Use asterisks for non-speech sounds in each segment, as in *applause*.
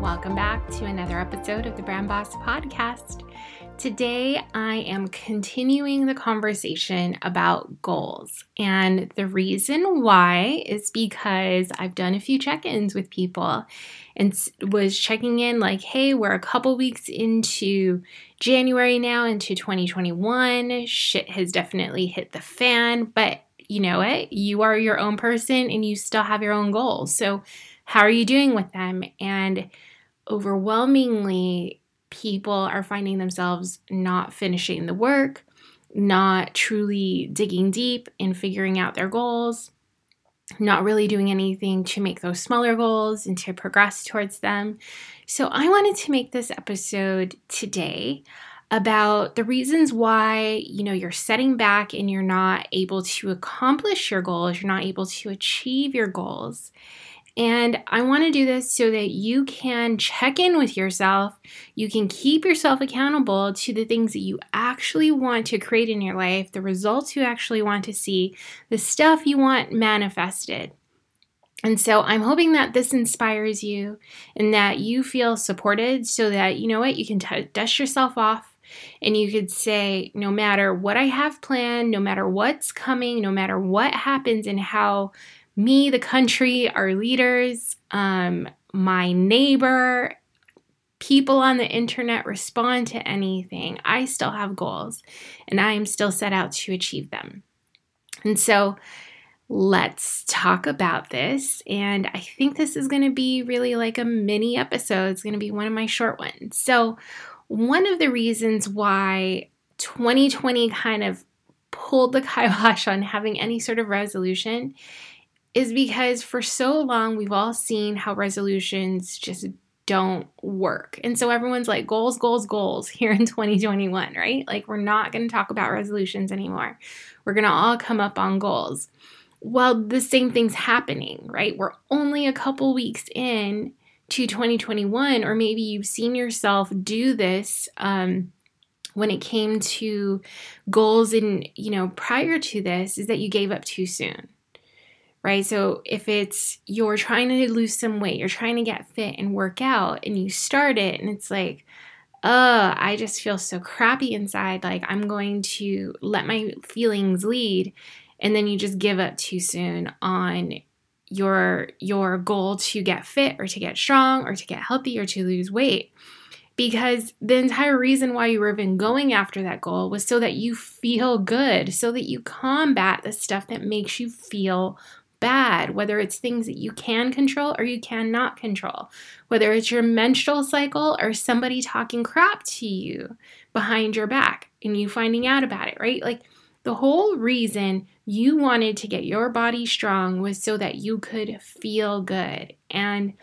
Welcome back to another episode of the Brand Boss podcast. Today, I am continuing the conversation about goals. And the reason why is because I've done a few check ins with people and was checking in like, hey, we're a couple weeks into January now, into 2021. Shit has definitely hit the fan, but you know what? You are your own person and you still have your own goals. So, how are you doing with them? And overwhelmingly, people are finding themselves not finishing the work, not truly digging deep and figuring out their goals, not really doing anything to make those smaller goals and to progress towards them. So, I wanted to make this episode today about the reasons why you know you're setting back and you're not able to accomplish your goals you're not able to achieve your goals and I want to do this so that you can check in with yourself. You can keep yourself accountable to the things that you actually want to create in your life, the results you actually want to see, the stuff you want manifested. And so I'm hoping that this inspires you and that you feel supported so that, you know what, you can t- dust yourself off and you could say, no matter what I have planned, no matter what's coming, no matter what happens and how me, the country, our leaders, um, my neighbor, people on the internet respond to anything, I still have goals and I am still set out to achieve them. And so let's talk about this. And I think this is going to be really like a mini episode. It's going to be one of my short ones. So, one of the reasons why 2020 kind of pulled the kibosh on having any sort of resolution is because for so long we've all seen how resolutions just don't work. And so everyone's like, goals, goals, goals here in *laughs* 2021, right? Like, we're not going to talk about resolutions anymore. We're going to all come up on goals. Well, the same thing's happening, right? We're only a couple weeks in to 2021, or maybe you've seen yourself do this. Um, when it came to goals and you know prior to this is that you gave up too soon right? So if it's you're trying to lose some weight, you're trying to get fit and work out, and you start it, and it's like, uh, I just feel so crappy inside. Like I'm going to let my feelings lead, and then you just give up too soon on your your goal to get fit or to get strong or to get healthy or to lose weight because the entire reason why you were even going after that goal was so that you feel good, so that you combat the stuff that makes you feel bad, whether it's things that you can control or you cannot control, whether it's your menstrual cycle or somebody talking crap to you behind your back and you finding out about it, right? Like the whole reason you wanted to get your body strong was so that you could feel good. And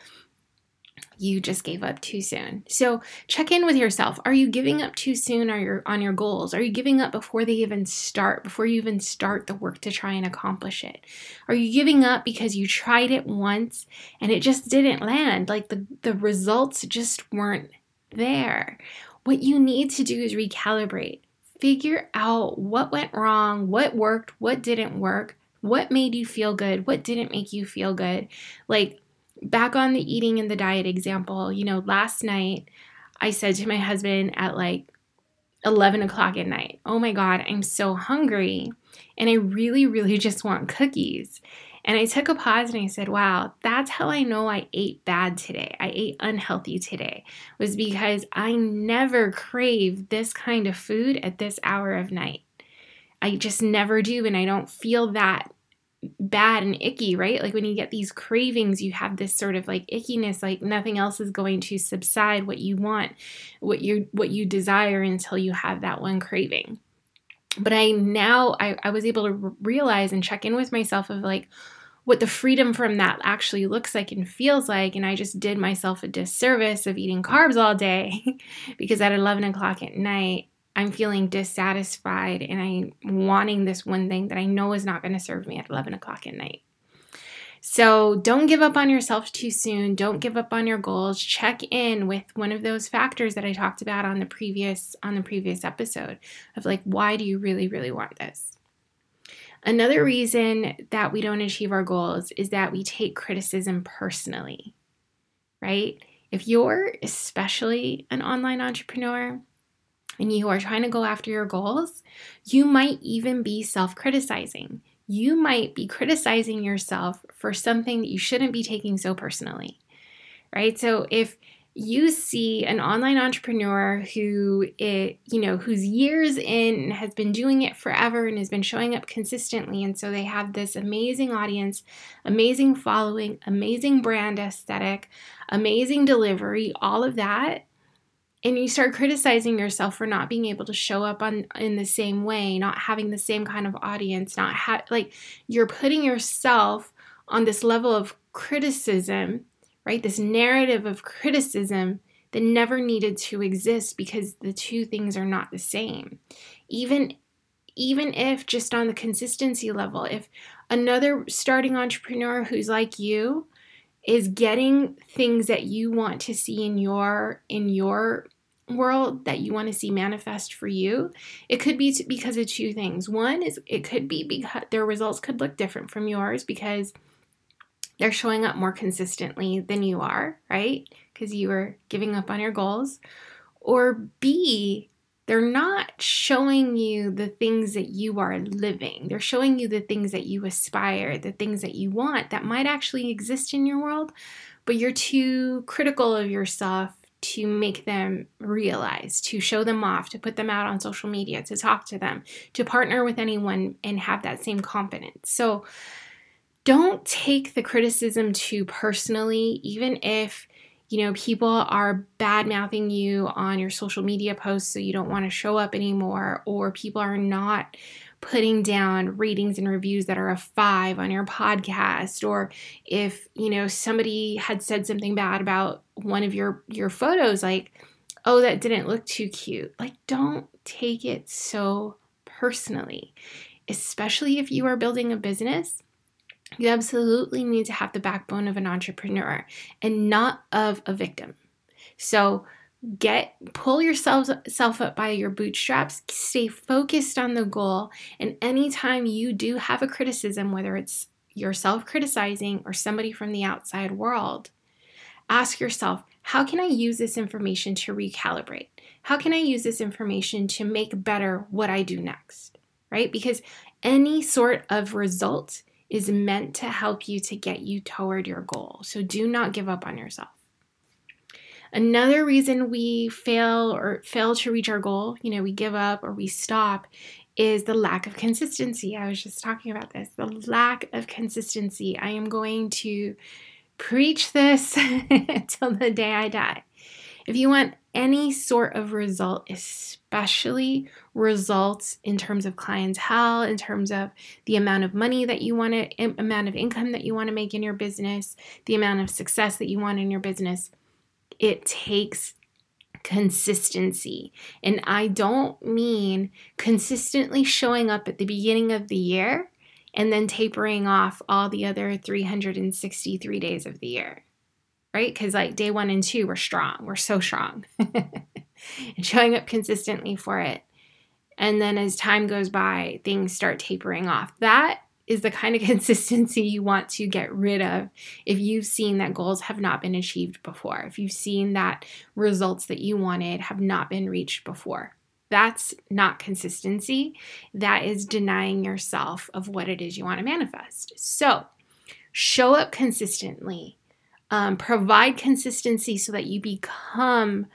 you just gave up too soon. So check in with yourself. Are you giving up too soon on your on your goals? Are you giving up before they even start, before you even start the work to try and accomplish it? Are you giving up because you tried it once and it just didn't land? Like the, the results just weren't there. What you need to do is recalibrate. Figure out what went wrong, what worked, what didn't work, what made you feel good, what didn't make you feel good. Like back on the eating and the diet example, you know, last night I said to my husband at like 11 o'clock at night, Oh my God, I'm so hungry. And I really, really just want cookies. And I took a pause and I said, wow, that's how I know I ate bad today. I ate unhealthy today, was because I never crave this kind of food at this hour of night. I just never do. And I don't feel that bad and icky, right? Like when you get these cravings, you have this sort of like ickiness, like nothing else is going to subside what you want, what you what you desire until you have that one craving. But I now I, I was able to realize and check in with myself of like what the freedom from that actually looks like and feels like. And I just did myself a disservice of eating carbs all day *laughs* because at 11 o'clock at night, I'm feeling dissatisfied and I'm wanting this one thing that I know is not going to serve me at 11 o'clock at night. So don't give up on yourself too soon. Don't give up on your goals. Check in with one of those factors that I talked about on the previous on the previous episode of like why do you really really want this? Another reason that we don't achieve our goals is that we take criticism personally. Right? If you're especially an online entrepreneur, and you are trying to go after your goals, you might even be self criticizing. You might be criticizing yourself for something that you shouldn't be taking so personally, right? So if you see an online entrepreneur who it, you know who's years in has been doing it forever and has been showing up consistently and so they have this amazing audience amazing following amazing brand aesthetic amazing delivery all of that and you start criticizing yourself for not being able to show up on in the same way not having the same kind of audience not ha- like you're putting yourself on this level of criticism right? This narrative of criticism that never needed to exist because the two things are not the same. Even even if just on the consistency level if another starting entrepreneur who's like you is getting things that you want to see in your in your world that you want to see manifest for you. It could be because of two things. One is it could be because their results could look different from yours because they're showing up more consistently than you are right? Because you are giving up on your goals. Or b they're not showing you the things that you are living. They're showing you the things that you aspire, the things that you want that might actually exist in your world, but you're too critical of yourself to make them realize, to show them off, to put them out on social media, to talk to them, to partner with anyone and have that same confidence. So don't take the criticism too personally, even if you know, people are bad mouthing you on your social media posts so you don't want to show up anymore, or people are not putting down ratings and reviews that are a five on your podcast, or if, you know, somebody had said something bad about one of your your photos, like, oh, that didn't look too cute. Like, don't take it so personally, especially if you are building a business you absolutely need to have the backbone of an entrepreneur and not of a victim. So get pull yourself self up by your bootstraps, stay focused on the goal, and anytime you do have a criticism, whether it's yourself criticizing or somebody from the outside world, ask yourself, how can I use this information to recalibrate? How can I use this information to make better what I do next? Right? Because any sort of result is meant to help you to get you toward your goal. So do not give up on yourself. Another reason we fail or fail to reach our goal, you know, we give up or we stop, is the lack of consistency. I was just talking about this the lack of consistency. I am going to preach this *laughs* until the day I die. If you want any sort of result, especially results in terms of clientele, in terms of the amount of money that you want to, amount of income that you want to make in your business, the amount of success that you want in your business, it takes consistency. And I don't mean consistently showing up at the beginning of the year and then tapering off all the other 363 days of the year right? Because like day one and two, we're strong. We're so strong. *laughs* and showing up consistently for it. And then as time goes by, things start tapering off. That is the kind of *laughs* consistency you want to get rid of if you've seen that goals have not been achieved before, if you've seen that results that you wanted have not been reached before. That's not consistency. That is denying yourself of what it is you want to manifest. So, show up consistently, um, provide consistency so that you become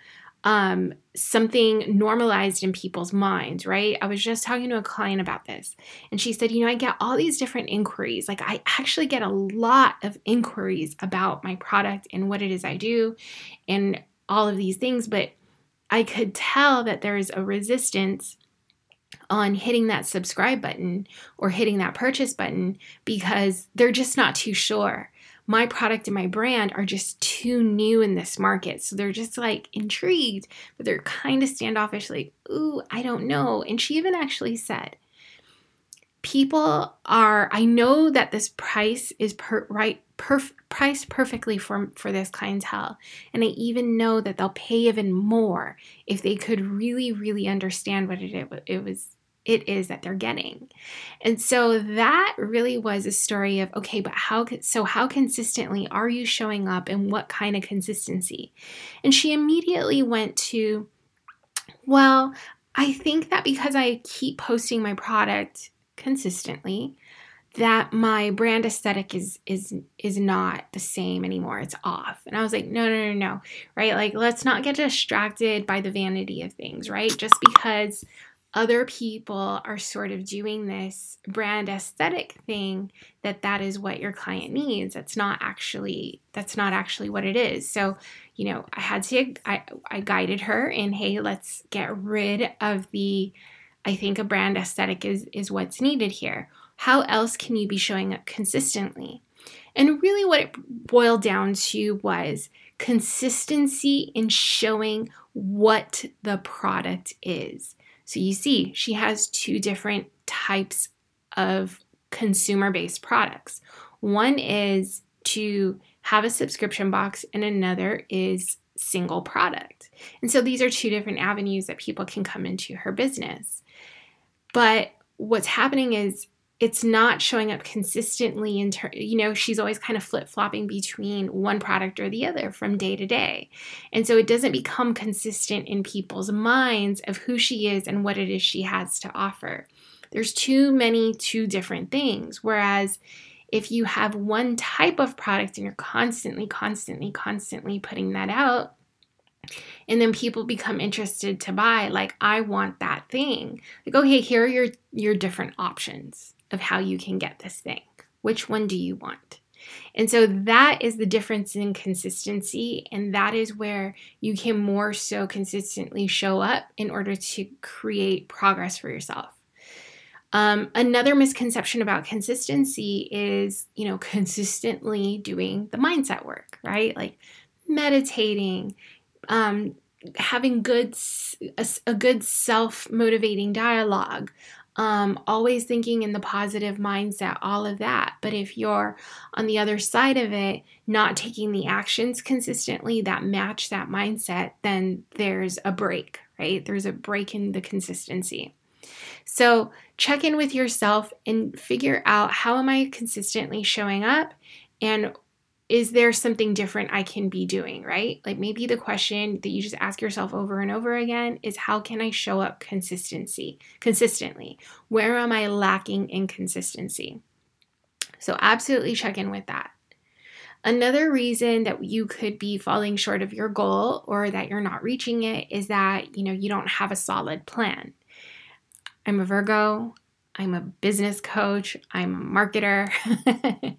um, something normalized in people's minds, right? I was just talking to a client about this, and she said, You know, I get all these different inquiries. Like, I actually get a lot of inquiries about my product and what it is I do and all of these things, but I could tell that there's a resistance on hitting that subscribe button or hitting that purchase button because they're just not too sure my product and my brand are just too new in this market. So they're just like intrigued, but they're kind of standoffish, like, ooh, I don't know. And she even actually said, people are, I know that this price is per, right, perf, priced perfectly for, for this clientele. And I even know that they'll pay even more if they could really, really understand what it, it was it is that they're getting. And so that really was a story of okay, but how so how consistently are you showing up and what kind of consistency? And she immediately went to well, I think that because I keep posting my product consistently, that my brand aesthetic is is is not the same anymore it's off and i was like no no no no right like let's not get distracted by the vanity of things right just because other people are sort of doing this brand aesthetic thing that that is what your client needs. That's not actually that's not actually what it is. So you know i had to i, I guided her in hey let's get rid of the i think a brand aesthetic is is what's needed here. How else can you be showing up consistently? And really what it boiled down to was consistency in showing what the product is so you see, she has two different types of consumer based products. One is to have a subscription box, and another is single product. And so these are two different avenues that people can come into her business. But what's happening is it's not showing up consistently in ter- you know she's always kind of flip-flopping between one product or the other from day to day. And so it doesn't become consistent in people's minds of who she is and what it is she has to offer. There's too many two different things. Whereas if you have one type of product and you're constantly constantly constantly putting that out and then people become interested to buy like i want that thing. Like okay here are your your different options of how you can get this thing. Which one do you want? And so that is the difference in consistency. And that is where you can more so consistently show up in order to create progress for yourself. Um, another misconception about consistency is, you know, consistently doing the mindset work, right? Like meditating, um, having good a, a good self motivating dialogue, um, always thinking in the positive mindset, all of that. But if you're on the other side of it, not taking the actions consistently that match that mindset, then there's a break, right? There's a break in the consistency. So check in with yourself and figure out how am I consistently showing up and is there something different I can be doing, right? Like maybe the question that you just ask yourself over and over again is how can I show up consistency, consistently? Where am I lacking in consistency? So absolutely check in with that. Another reason that you could be falling short of your goal or that you're not reaching it is that, you know, you don't have a solid plan. I'm a Virgo. I'm a business coach. I'm a marketer. *laughs*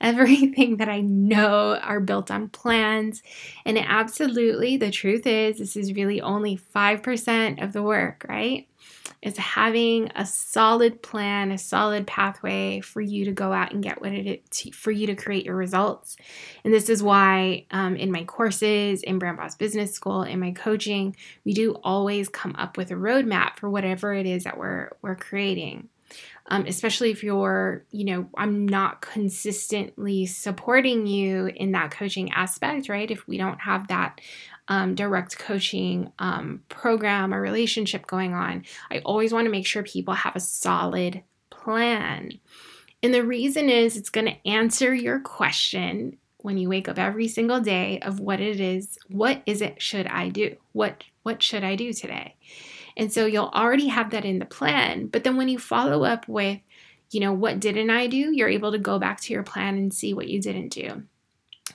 Everything that I know are built on plans. And absolutely, the truth is, this is really only 5% of the work, right? It's having a solid plan, a solid pathway for you to go out and get what it is, for you to create your results. And this is why um, in my courses, in Brand Boss Business School, in my coaching, we do always come up with a roadmap for whatever it is that we're, we're creating um, especially if you're, you know, I'm not consistently supporting you in that coaching aspect, right? If we don't have that um, direct coaching um, program or relationship going on, I always want to make sure people have a solid plan. And the reason is it's going to answer your question when you wake up every single day of what it is, what is it should I do? What what should I do today? And so you'll already have that in the plan. But then when you follow up with, you know, what didn't I do? You're able to go back to your plan and see what you didn't do.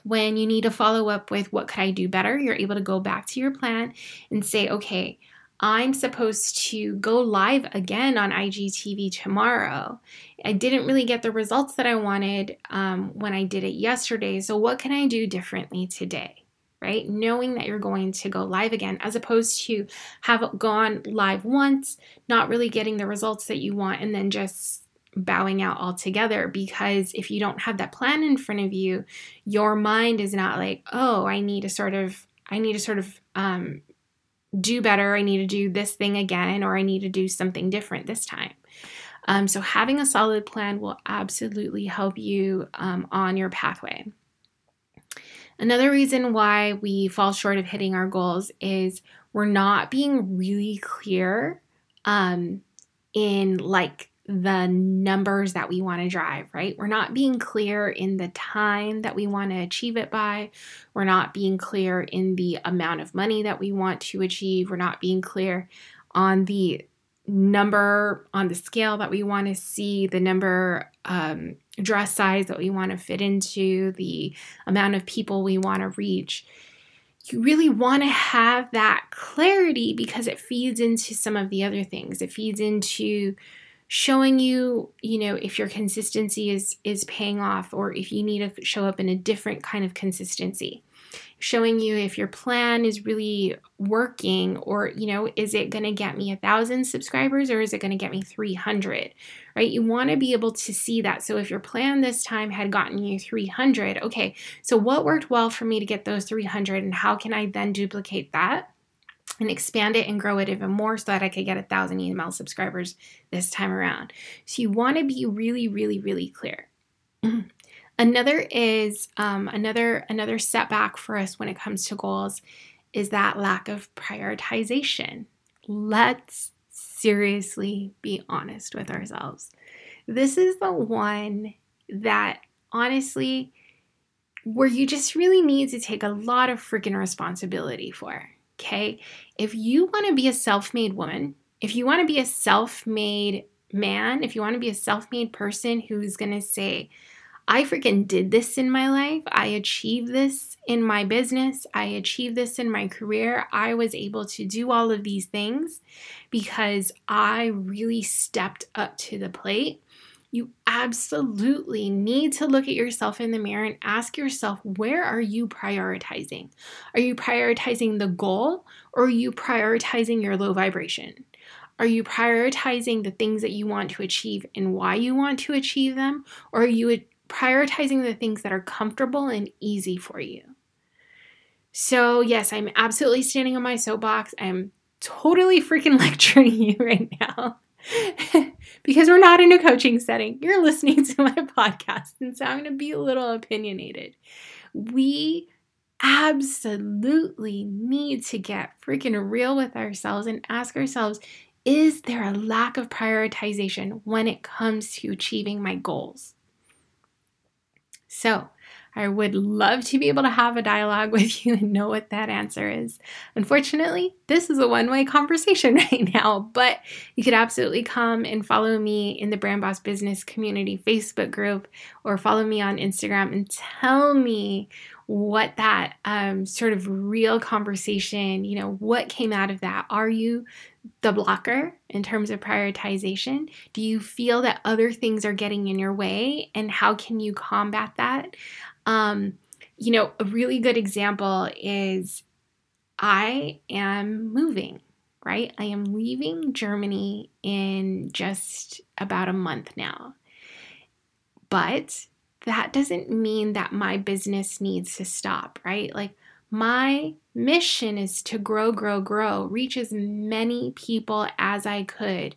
When you need to follow up with what could I do better, you're able to go back to your plan and say, okay, I'm supposed to go live again on IGTV tomorrow. I didn't really get the results that I wanted um, when I did it yesterday. So, what can I do differently today? Right? Knowing that you're going to go live again, as opposed to have gone live once, not really getting the results that you want, and then just bowing out altogether. Because if you don't have that plan in front of you your mind is not like oh i need to sort of i need to sort of um, do better. I need to do this thing again or i need to do something different this time. Um, so having a solid plan will absolutely help you um, on your pathway another reason why we fall short of hitting our goals is we're not being really clear um, in like the numbers that we want to drive, right? We're not being clear in the time that we want to achieve it by. We're not being clear in the amount of money that we want to achieve. We're not being clear on the number on the scale that we want to see, the number um, dress size that we want to fit into, the amount of people we want to reach. You really want to have that clarity because it feeds into some of the other things. It feeds into showing you you know if your consistency is is paying off or if you need to show up in a different kind of consistency showing you if your plan is really working or you know is it going to get me a thousand subscribers or is it going to get me 300 right you want to be able to see that so if your plan this time had gotten you 300 okay so what worked well for me to get those 300 and how can i then duplicate that and expand it and grow it even more so that I could get a thousand email subscribers this time around. So you want to be really, really, really clear. *clears throat* another is um, another another setback for us when it comes to goals is that lack of prioritization. Let's seriously be honest with ourselves. This is the one that honestly where you just really need to take a lot of freaking responsibility for. Okay. If you want to be a self made woman, if you want to be a self made man, if you want to be a self made person who's going to say, I freaking did this in my life. I achieved this in my business. I achieved this in my career. I was able to do all of these things because I really stepped up to the plate you absolutely need to look at yourself in the mirror and ask yourself where are you prioritizing? Are you prioritizing the goal or are you prioritizing your low vibration? Are you prioritizing the things that you want to achieve and why you want to achieve them? Or are you prioritizing the things that are comfortable and easy for you? So, yes, I'm absolutely standing on my soapbox. I'm totally freaking *laughs* lecturing you right now. *laughs* because we're not in a coaching setting. You're listening to my *laughs* podcast, and so I'm going to be a little opinionated. We absolutely need to get freaking real with ourselves and ask ourselves is there a lack of prioritization when it comes to achieving my goals? So, I would love to be able to have a dialogue *laughs* with you and know what that answer is. Unfortunately, this is a one way conversation *laughs* right now, but you could absolutely come and follow me in the Brand Boss Business Community Facebook group or follow me on Instagram and tell me what that um, sort of real conversation, you know, what came out of that. Are you the blocker in terms of prioritization? Do you feel that other things are getting in your way? And how can you combat that? Um, you know, a really good example is I am moving, right? I am leaving Germany in just about a month now. But that doesn't mean that my business needs to stop, right? Like, my mission is to grow, grow, grow, reach as many people as I could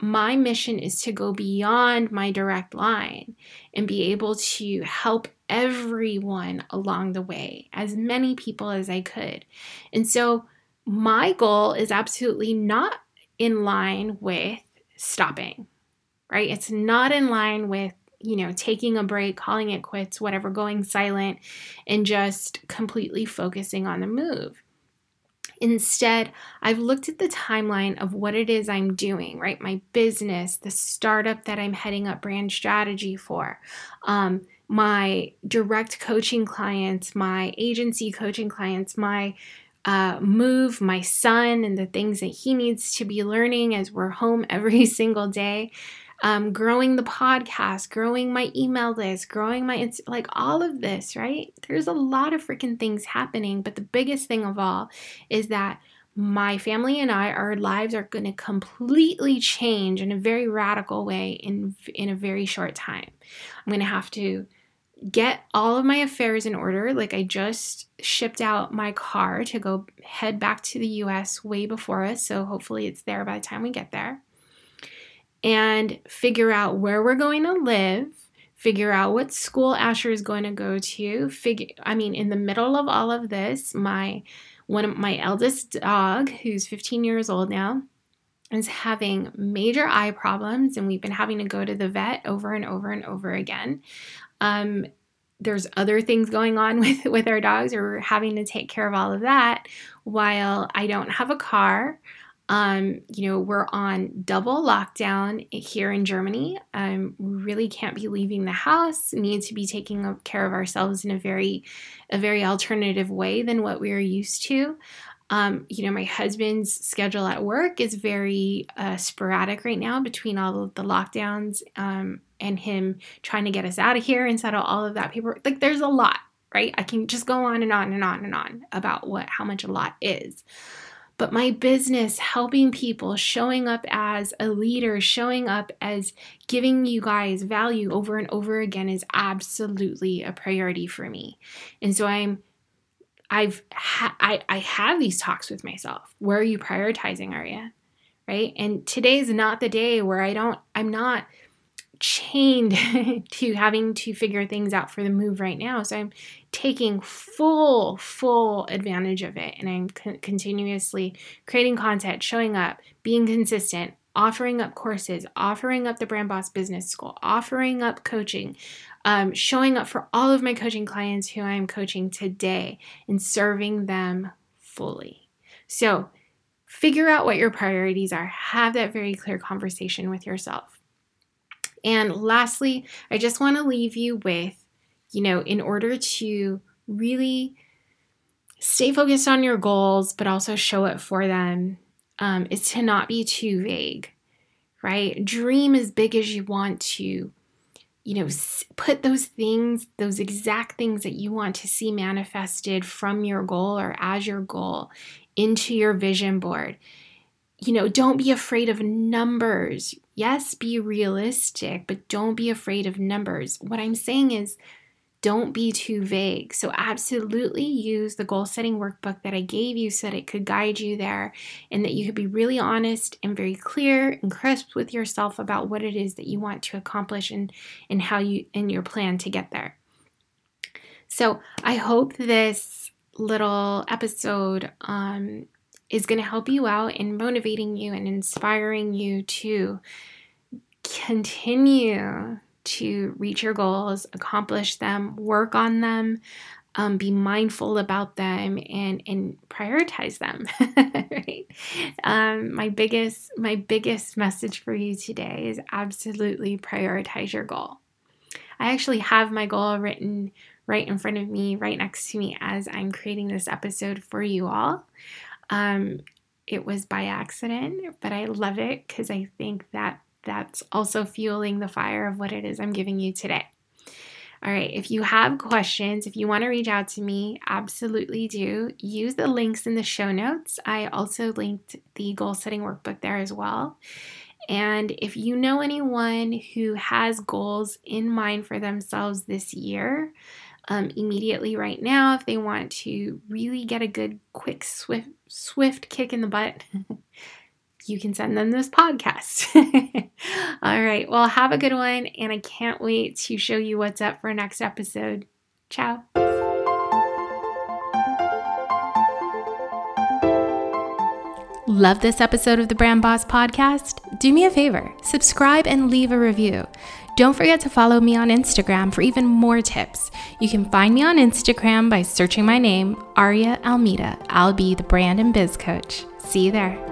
my mission is to go beyond my direct line and be able to help everyone along the way, as many people as I could. And so my goal is absolutely not in line with stopping, right? It's not in line with you know, taking a break, calling it quits, whatever, going silent, and just completely focusing on the move Instead, I've looked at the timeline of what it is I'm doing, right? My business, the startup that I'm heading up brand strategy for, um, my direct coaching clients, my agency coaching clients, my uh, move, my son, and the things that he needs to be learning as we're home *laughs* every single day. Um, growing the podcast, growing my email list, growing my like all of this, right? There's a lot of freaking things happening, but the biggest thing of all is that my family and I, our lives are going to completely change in a very radical way in in a very short time. I'm going to have to get all of my affairs in order. Like I just shipped out my car to go head back to the US way before us. So hopefully it's there by the time we get there. And figure out where we're going to live, figure out what school Asher is going to go to. Figure I mean, in the middle of all of this, my one of my eldest dog, who's 15 years old now, is having major eye problems and we've been having to go to the vet over and over and over again. Um, there's other things going on *laughs* with with our dogs, or we're having to take care of all of that while I don't have a car. Um, you know, we're on double lockdown here in Germany. Um, we really can't be leaving the house. Need to be taking care of ourselves in a very, a very alternative way than what we are used to. Um, you know, my husband's schedule at work is very uh, sporadic right now between all of the lockdowns um, and him trying to get us out of here and settle all of that paperwork. Like, there's a lot, right? I can just go on and on and on and on about what how much a lot is. But my business, helping people, showing up as a leader, showing up as giving you guys value over and over again is absolutely a priority for me. And so I'm I've ha- I, I have these talks with myself. Where are you prioritizing, are you? Right? And today is not the day where I don't, I'm not chained *laughs* to having to figure things out for the move right now. So I'm taking full, full advantage of it. And I'm co- continuously creating content, showing up, being consistent, offering up courses, offering up the Brand Boss Business School, offering up coaching, um, showing up for all of my coaching clients who I am coaching today and serving them fully. So, figure out what your priorities are, have that very clear conversation with yourself. And lastly, I just want to leave you with, you know, in order to really stay focused on your goals, but also show it for them, um, is to not be too vague, right? Dream as big as you want to you know, put those things, those exact things that you want to see manifested from your goal or as your goal into your vision board. You know, don't be afraid of numbers. Yes, be realistic, but don't be afraid of numbers. What I'm saying is, don't be too vague. So, absolutely use the goal setting workbook that I gave you so that it could guide you there and that you could be really honest and very clear and crisp with yourself about what it is that you want to accomplish and, and how you and your plan to get there. So, I hope this little episode um, is going to help you out in motivating you and inspiring you to continue to reach your goals, accomplish them, work on them, um, be mindful about them, and and prioritize them. *laughs* right? Um, my biggest my biggest message for you today is absolutely prioritize your goal. I actually have my goal written right in front of me, right next to me, as I'm creating this episode for you all. Um, it was by accident, but I love it because I think that that's also fueling the fire of what it is I'm giving you today. All right, if you have questions, if you want to reach out to me, absolutely do. Use the links in the show notes. I also linked the goal setting workbook there as well. And if you know anyone who has goals in mind for themselves this year, um, immediately right now, if they want to really get a good, quick, swift, swift kick in the butt, *laughs* you can send them this podcast. *laughs* All right. Well, have a good one. And I can't wait to show you what's up for next episode. Ciao. Love this episode of the Brand Boss Podcast? Do me a favor, subscribe and leave a review. Don't forget to follow me on Instagram for even more tips. You can find me on Instagram by searching my name, Aria Almeida. I'll be the brand and biz coach. See you there.